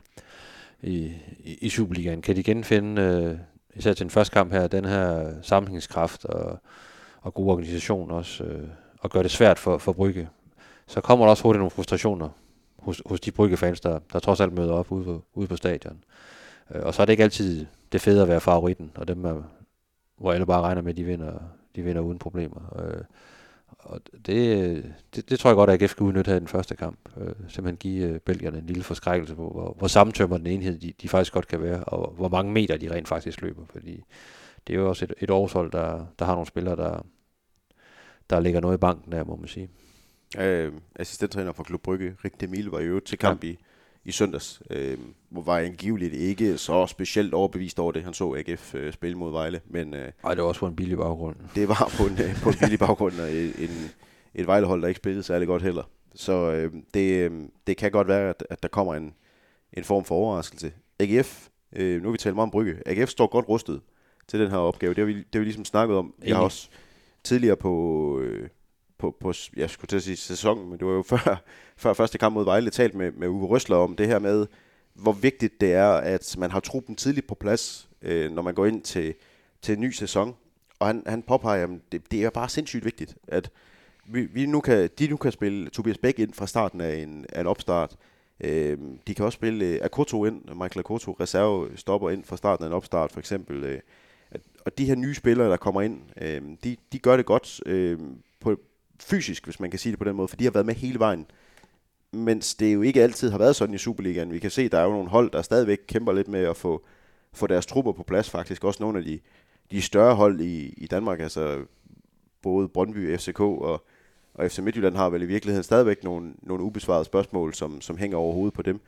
i, i, i Superligaen. Kan de genfinde, øh, især til den første kamp her, den her sammenhængskraft og, og god organisation også, øh, og gøre det svært for, for Brygge, så kommer der også hurtigt nogle frustrationer hos, hos de Brygge-fans, der, der trods alt møder op ude på, ude på stadion. Øh, og så er det ikke altid det fede at være favoritten, og dem er, hvor alle bare regner med, at de vinder, de vinder uden problemer. Øh, og det, det, det tror jeg godt, at AGF skal udnytte her i den første kamp. Øh, simpelthen give øh, belgierne en lille forskrækkelse på, hvor, hvor sammentømmer den enhed de, de faktisk godt kan være, og hvor mange meter de rent faktisk løber. Fordi det er jo også et, et årshold, der, der har nogle spillere, der, der ligger noget i banken der, må man sige. Øh, assistenttræner for Klub Brygge, Rik Demil, var jo til kamp ja. i, i søndags, øh, hvor var angiveligt ikke så specielt overbevist over det, han så AGF øh, spille mod Vejle, men øh, Og det var også på en billig baggrund. det var på en, øh, på en billig baggrund, og en, en, et Vejlehold, der ikke spillede særlig godt heller. Så øh, det, øh, det kan godt være, at, at der kommer en, en form for overraskelse. AGF, øh, nu har vi talt meget om Brygge, AGF står godt rustet til den her opgave. Det har vi, det har vi ligesom snakket om. Jeg har også tidligere på, øh, på, på, jeg skulle til at sige sæsonen, men det var jo før, før første kamp mod Vejle, talt med, med Uwe Røsler om det her med, hvor vigtigt det er, at man har truppen tidligt på plads, øh, når man går ind til, til en ny sæson. Og han, han påpeger, at det, det er bare sindssygt vigtigt, at vi, vi nu kan, de nu kan spille Tobias Bæk ind fra starten af en, af en opstart. Øh, de kan også spille øh, Akoto ind, Michael Akoto, reserve stopper ind fra starten af en opstart for eksempel. Øh, at, og de her nye spillere, der kommer ind, øh, de, de gør det godt øh, på, fysisk, hvis man kan sige det på den måde, for de har været med hele vejen. Mens det jo ikke altid har været sådan i Superligaen. Vi kan se, der er jo nogle hold, der stadigvæk kæmper lidt med at få, få deres trupper på plads faktisk. Også nogle af de, de større hold i, i Danmark, altså både Brøndby, FCK og, og FC Midtjylland har vel i virkeligheden stadigvæk nogle, nogle ubesvarede spørgsmål, som, som hænger over hovedet på dem.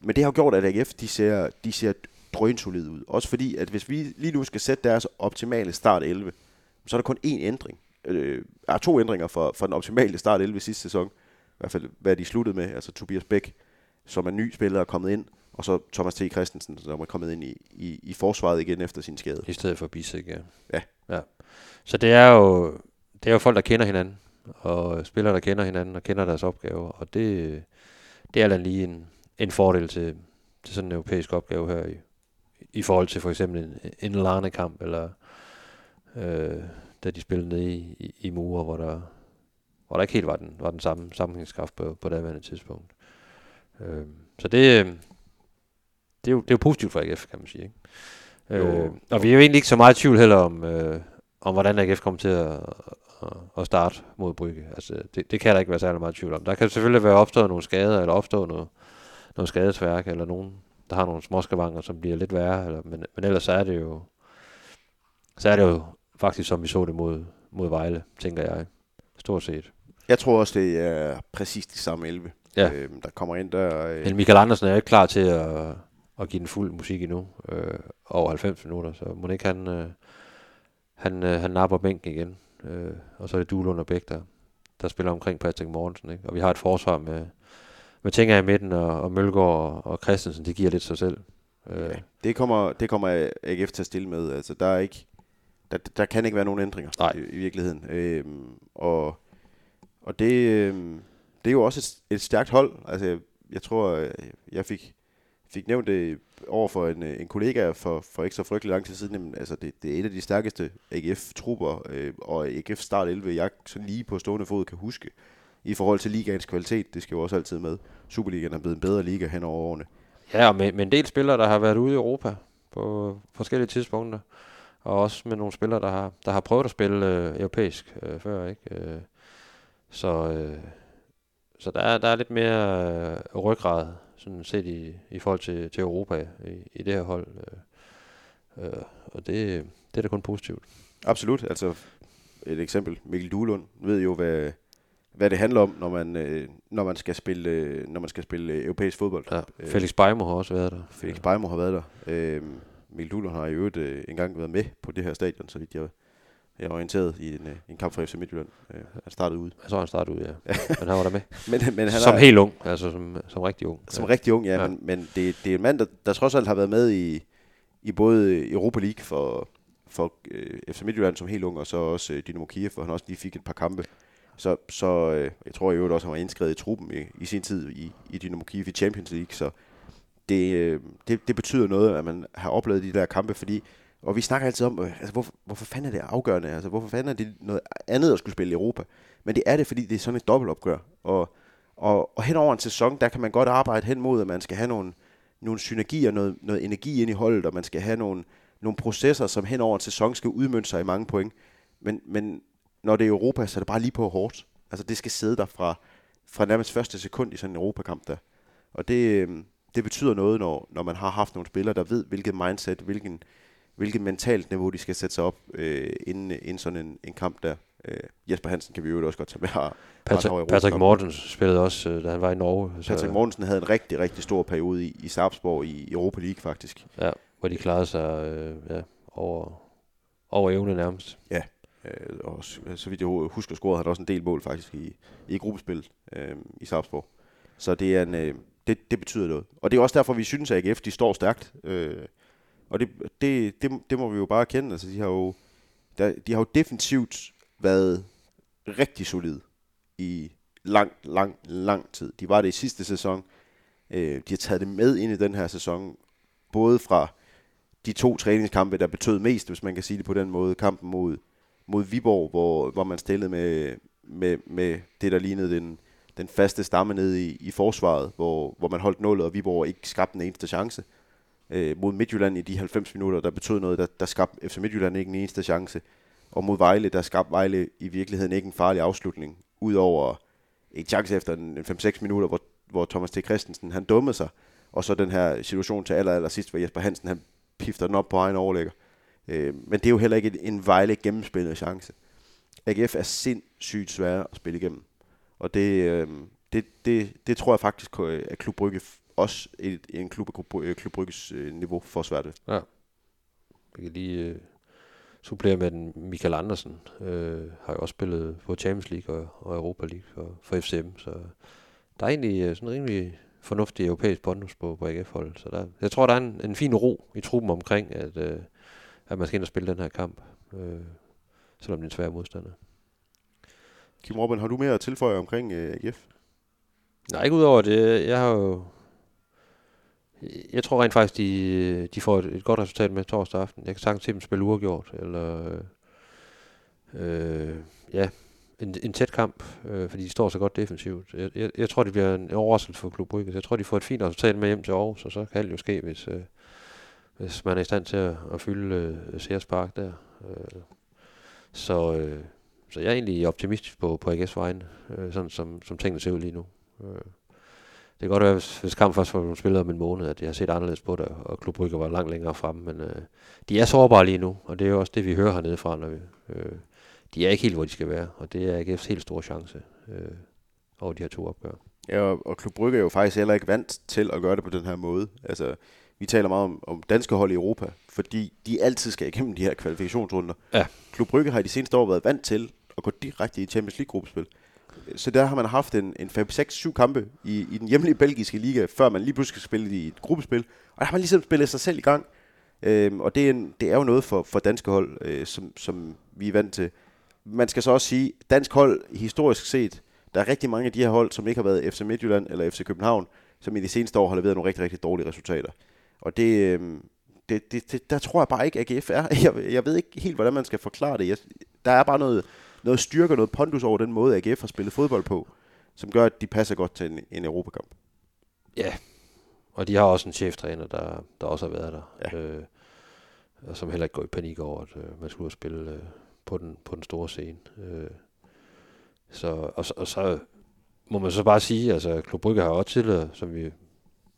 Men det har jo gjort, at AGF de ser, de ser drønsolid ud. Også fordi, at hvis vi lige nu skal sætte deres optimale start 11, så er der kun én ændring. Øh, er to ændringer for, for den optimale start 11 sidste sæson. I hvert fald, hvad de sluttede med. Altså Tobias Bæk, som er ny spiller, er kommet ind. Og så Thomas T. Christensen, som er kommet ind i, i, i forsvaret igen efter sin skade. I stedet for Bisek, ja. Ja. ja. Så det er jo det er jo folk, der kender hinanden, og spillere, der kender hinanden og kender deres opgaver, og det, det er da lige en, en fordel til, til sådan en europæisk opgave her i, i forhold til for eksempel en, en Lerne-kamp, eller øh, da de spillede nede i, i, i Mure, hvor der, hvor der ikke helt var den, var den samme sammenhængskraft på, på daværende tidspunkt. Øh, så det, øh, det, er jo, det er jo positivt for AGF, kan man sige. Ikke? Øh, og vi er jo egentlig ikke så meget i tvivl heller om, øh, om hvordan AGF kommer til at, at, at starte mod Brygge. Altså, det, det kan der ikke være særlig meget tvivl om. Der kan selvfølgelig være opstået nogle skader, eller opstå noget, noget skadesværk, eller nogen, der har nogle småskavanger, som bliver lidt værre. Eller, men, men ellers så er det jo så er det jo faktisk, som vi så det mod, mod Vejle, tænker jeg. Stort set. Jeg tror også, det er præcis de samme 11, Ja. øh, der kommer ind der. Øh, Men Michael Andersen er ikke klar til at, at give den fuld musik endnu, øh, over 90 minutter, så må ikke han, øh, han, øh, han napper bænken igen. Øh, og så er det Duelund og Bæk, der, der spiller omkring Patrick Mortensen. Ikke? Og vi har et forsvar med, med Tinger i midten, og, og Mølgaard og, og Christensen, det giver lidt sig selv. Øh, det, kommer, det kommer AGF til at stille med. Altså, der, er ikke, der, der kan ikke være nogen ændringer Nej. i, i virkeligheden. Øhm, og og det, øhm, det er jo også et, et stærkt hold. Altså, jeg, jeg tror, øh, jeg fik, fik nævnt det over for en, øh, en kollega for, for ikke så frygtelig lang tid siden. Jamen, altså, det, det er et af de stærkeste AGF-trupper, øh, og AGF start 11, jeg sådan lige på stående fod kan huske, i forhold til ligaens kvalitet. Det skal jo også altid med. Superligaen er blevet en bedre liga hen over årene. Ja, og med, med en del spillere, der har været ude i Europa på forskellige tidspunkter. Og også med nogle spillere, der har, der har prøvet at spille øh, europæisk øh, før. ikke. Øh, så øh, så der, er, der er lidt mere øh, ryggrad, sådan set i, i forhold til, til Europa i, i det her hold. Øh, øh, og det, det er da kun positivt. Absolut. Altså et eksempel. Mikkel Duelund ved jo, hvad, hvad det handler om, når man, øh, når man skal spille, øh, når man skal spille europæisk fodbold. Ja, Øh, Felix Beimo har også været der. Felix Beimo har været der. Øh, Mikkel har i øvrigt øh, engang været med på det her stadion, så vidt jeg, jeg er orienteret i en, øh, en kamp for FC Midtjylland. Øh, han startede ud. Jeg så han startede ud, ja. Men han var der med. Men, men han som er, helt ung, altså som, som rigtig ung. som rigtig ung, ja, Ja. ja. men, men det, det er en mand, der, der trods alt har været med i, i både Europa League for, for øh, FC Midtjylland som helt ung, og så også øh, Dynamo Kiev, hvor han også lige fik et par kampe. Så, så øh, jeg tror i øvrigt også, han var indskrevet i truppen i, i sin tid i, i Dynamo Kiev i Champions League, så det, øh, det, det betyder noget, at man har oplevet de der kampe, fordi og vi snakker altid om, øh, altså, hvorfor, hvorfor fanden er det afgørende? Altså, hvorfor fanden er det noget andet at skulle spille i Europa? Men det er det, fordi det er sådan et dobbeltopgør. Og, og, og hen over en sæson, der kan man godt arbejde hen mod, at man skal have nogle, nogle synergier, noget, noget energi ind i holdet, og man skal have nogle, nogle processer, som hen over en sæson skal udmønte sig i mange point. Men, men når det er Europa, så er det bare lige på hårdt. Altså det skal sidde der fra, fra nærmest første sekund i sådan en Europakamp der. Og det, øh, det betyder noget, når, når man har haft nogle spillere, der ved, hvilket mindset, hvilken, hvilket mentalt niveau de skal sætte sig op øh, inden, inden sådan en, en kamp der. Øh, Jesper Hansen kan vi jo også godt tage med her. Patrick, Patrick. Mortens spillede også, øh, da han var i Norge. Patrick Mortensen havde en rigtig, rigtig stor periode i, i Sarpsborg i Europa League faktisk. Ja, hvor de klarede sig øh, ja, over, over evne nærmest. Øh, og så, så vidt jeg husker, scorede han også en del mål faktisk i, i gruppespil øh, i Sarpsborg. Så det, er en, øh, det, det betyder noget. Og det er også derfor, vi synes, at AGF de står stærkt. Øh, og det, det, det, det må vi jo bare kende. Altså, de har jo, der, de har jo defensivt været rigtig solide i lang, lang, lang tid. De var det i sidste sæson. Øh, de har taget det med ind i den her sæson. Både fra de to træningskampe, der betød mest, hvis man kan sige det på den måde. Kampen mod, mod Viborg, hvor, hvor man stillede med, med, med det, der lignede den, den faste stamme nede i, i forsvaret, hvor, hvor man holdt nullet, og Viborg ikke skabte en eneste chance. Øh, mod Midtjylland i de 90 minutter, der betød noget, der, der skabte FC Midtjylland ikke en eneste chance. Og mod Vejle, der skabte Vejle i virkeligheden ikke en farlig afslutning, udover en chance efter en, en 5-6 minutter, hvor, hvor Thomas T. Christensen, han dummede sig, og så den her situation til aller, aller sidst, hvor Jesper Hansen, han pifter den op på egen overlægger. Øh, men det er jo heller ikke en, en Vejle gennemspillet chance. AGF er sindssygt svære at spille igennem. Og det, øh, det, det, det tror jeg faktisk, øh, at Klub Brygge også et, en klub, af Klub øh, Brygges øh, niveau får svært ved. Ja. Vi kan lige øh, supplere med den Michael Andersen. Øh, har jo også spillet på Champions League og, og Europa League for, for FCM. Så der er egentlig sådan en rimelig fornuftig europæisk bonus på, på AGF-holdet. Så der, jeg tror, der er en, en fin ro i truppen omkring, at, øh, at man skal ind og spille den her kamp. Øh, selvom det er en svær modstander. Kim Robben, har du mere at tilføje omkring øh, AGF? Nej, ikke udover det. Jeg har jo... Jeg tror rent faktisk, de, de får et, et godt resultat med torsdag aften. Jeg kan sagtens se dem spille uafgjort, eller øh, ja, en, en tæt kamp, øh, fordi de står så godt defensivt. Jeg, jeg, jeg tror, det bliver en overraskelse for Klub Brygge. Jeg tror, de får et fint resultat med hjem til Aarhus, og så kan det jo ske, hvis, øh, hvis man er i stand til at, at fylde øh, Sears Park der. Øh, så, øh, så jeg er egentlig optimistisk på, på AGS vejen, øh, sådan som, som tingene ser ud lige nu. Øh. Det kan godt være, hvis, hvis kampen først var spillet om en måned, at jeg har set anderledes på det, og Klub Brygge var langt længere fremme, men øh, de er sårbare lige nu, og det er jo også det, vi hører hernede fra, når vi, øh, de er ikke helt, hvor de skal være, og det er AGF's helt store chance øh, over de her to opgør. Ja, og, og Klub Brygge er jo faktisk heller ikke vant til at gøre det på den her måde. Altså, vi taler meget om, om danske hold i Europa, fordi de altid skal igennem de her kvalifikationsrunder. Ja. Klub Brygge har i de seneste år været vant til at gå direkte i Champions League-gruppespil. Så der har man haft en, en 5-6-7 kampe i, i den hjemlige belgiske liga, før man lige pludselig skal spille i et gruppespil. Og der har man ligesom spillet sig selv i gang. Øhm, og det er, en, det er jo noget for, for danske hold, øh, som, som vi er vant til. Man skal så også sige, dansk hold historisk set, der er rigtig mange af de her hold, som ikke har været FC Midtjylland eller FC København, som i de seneste år har leveret nogle rigtig, rigtig dårlige resultater. Og det, øh, det, det, det der tror jeg bare ikke, at AGF er. Jeg, jeg ved ikke helt, hvordan man skal forklare det. Jeg, der er bare noget, noget styrke og noget pondus over den måde, AGF har spillet fodbold på, som gør, at de passer godt til en, en Europakamp. Ja, og de har også en cheftræner, der, der også har været der. Ja. Øh, og som heller ikke går i panik over, at øh, man skulle spille øh, på, den, på den store scene. Øh, så, og, og så må man så bare sige, altså Klub Brygge har også tidligere, som vi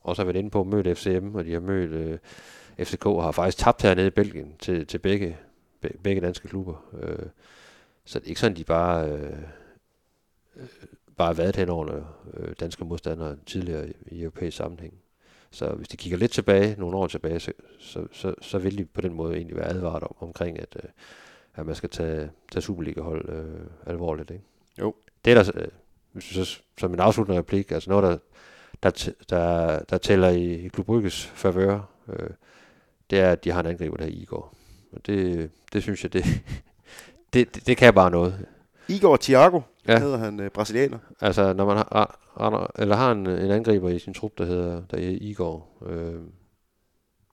også har været inde på, mødt FCM, og de har mødt øh, FCK, og har faktisk tabt hernede i Belgien til, til begge, be, begge danske klubber. Øh, så det er ikke sådan, de bare, øh, øh, bare har været hen over øh, danske modstandere tidligere i, i europæisk sammenhæng. Så hvis de kigger lidt tilbage, nogle år tilbage, så, så, så, så vil de på den måde egentlig være advaret om, omkring, at, øh, at man skal tage, tage Superliga-hold øh, alvorligt. Ikke? Jo. Det er der, øh, hvis så, som en afsluttende replik, altså noget, der, der, der, der tæller i, i Klub Brygges favør, øh, det er, at de har en angriber, der er Igor. Og det, det synes jeg, det, det, det, det kan bare noget. Igor Thiago, Ja. hedder han, øh, brasilianer. Altså, når man har, har, eller har en, en angriber i sin trup, der hedder der er Igor, øh,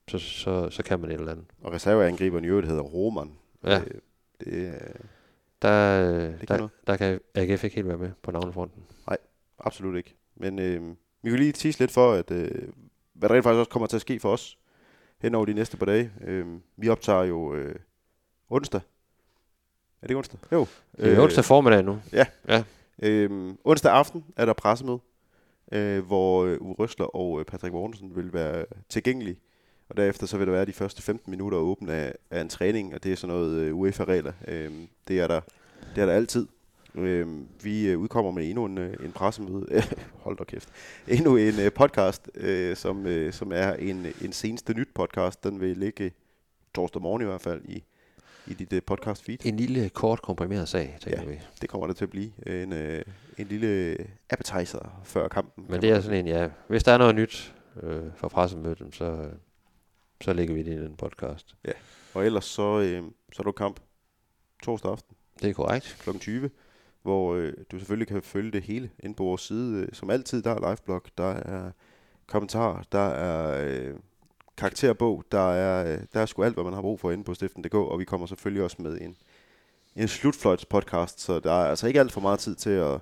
så, så, så kan man et eller andet. Og reserveangriberen i øvrigt hedder Roman. Ja. Øh, det, øh, Der, Det kan der, noget. der kan AGF ikke helt være med på navnefronten. absolut ikke. Men øh, vi kan lige tease lidt for, at, øh, hvad der rent faktisk også kommer til at ske for os hen over de næste par dage. Øh, vi optager jo øh, onsdag. Er det onsdag? Jo. Det er onsdag formiddag nu. Øh, onsdag aften er der pressemøde, øh, hvor øh, Uwe Røsler og øh, Patrick Mortensen vil være tilgængelige. Og derefter så vil der være de første 15 minutter åbent af, af en træning, og det er sådan noget øh, UEFA-regler. Øh, det, er der, det er der altid. Øh, vi øh, udkommer med endnu en, øh, en pressemøde. Hold da kæft. Endnu en øh, podcast, øh, som, øh, som er en, en seneste nyt podcast. Den vil ligge torsdag morgen i hvert fald i, i dit øh, podcast feed. En lille, kort, komprimeret sag, tænker Ja. vi. Det kommer det til at blive. En, øh, en lille appetizer før kampen. Men det er sådan en, ja, hvis der er noget nyt øh, fra pressemødet, så, så lægger vi det i den podcast. Og ellers så, øh, så er der kamp torsdag aften Det er korrekt. kl. 20, hvor øh, du selvfølgelig kan følge det hele ind på vores side. Øh, Som altid, der er liveblog, der er kommentarer, der er øh, karakterbog, der er, øh, der er sgu alt, hvad man har brug for inde på stiften.dk, og vi kommer selvfølgelig også med en, en slutfløjts podcast, så der er altså ikke alt for meget tid til at,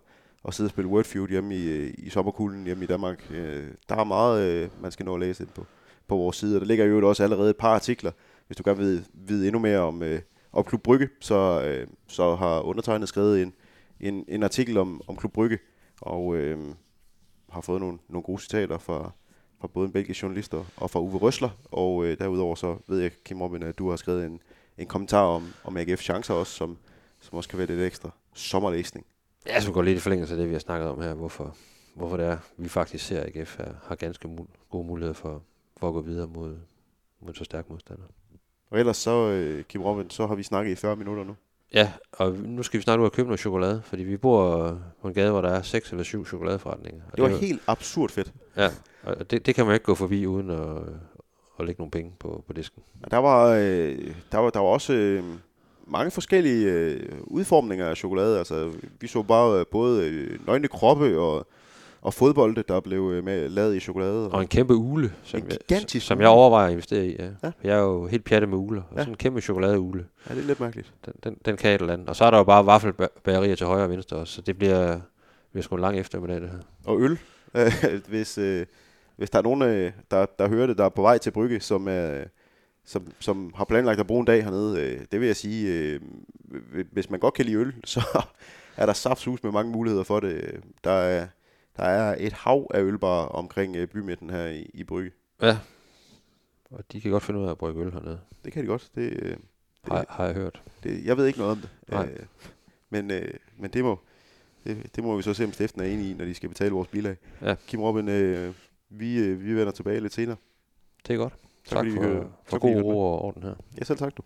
at sidde og spille Wordfeud hjemme i, i sommerkulden hjemme i Danmark. Øh, der er meget, øh, man skal nå at læse ind på, på vores side, og der ligger jo også allerede et par artikler, hvis du gerne vil vide endnu mere om, øh, om Klub Brygge, så, øh, så har undertegnet skrevet en, en, en artikel om, om Klub Brygge, og øh, har fået nogle, nogle gode citater fra, fra både en belgisk journalist og- fra Uwe Røsler, og øh, derudover så ved jeg, Kim Robin, at du har skrevet en, en kommentar om, om AGF chancer også, som, som også kan være lidt ekstra sommerlæsning. Ja, som går lidt i forlængelse af det, vi har snakket om her, hvorfor, hvorfor det er, vi faktisk ser, at AGF er, har ganske mul- gode muligheder for, for at gå videre mod, mod så stærk modstander. Og ellers så, øh, Kim Robin, så har vi snakket i 40 minutter nu. Ja, og nu skal vi snart ud og købe noget chokolade, fordi vi bor på en gade, hvor der er seks eller syv chokoladeforretninger. Og Det var er jo- helt absurd fedt. Ja, og det, det kan man ikke gå forbi uden at, at lægge nogle penge på, på disken. Og der var, øh, der var, der var også øh, mange forskellige øh, udformninger af chokolade. Altså, vi så bare øh, både øh, nøgne kroppe og, og fodbolde, der blev øh, med, lavet i chokolade. Og en kæmpe ule, som, En jeg, gigantisk som ule. jeg overvejer at investere i. Ja. Ja. Jeg er jo helt pjattet med uler. Og Ja. sådan en kæmpe chokoladeule. Ja, det er lidt mærkeligt. Den, den, den kan et eller andet. Og så er der jo bare vaffelbagerier til højre og venstre også. Så det bliver, bliver sgu en lang eftermiddag, det her. Og øl. Hvis, øh, hvis der er nogen, øh, der, der hører det, der er på vej til Brygge, som, er, som, som har planlagt at bruge en dag hernede, øh, det vil jeg sige, øh, hvis man godt kan lide øl, så er der saftsus med mange muligheder for det. Der er, der er et hav af ølbar omkring øh, bymidten her i, i Brygge. Ja. Og de kan godt finde ud af at brygge øl hernede. Det kan de godt. Det, øh, Har, har jeg hørt. det, jeg ved ikke noget om det. Nej. Øh, men, øh, men det må, det, det må vi så se, om stiften er enige i, når de skal betale vores bilag. Ja. Kim Robin, øh, vi, øh, vi vender tilbage lidt senere. Det er godt. Tak Tak, for, for I god ro og orden her. Ja, selv tak du.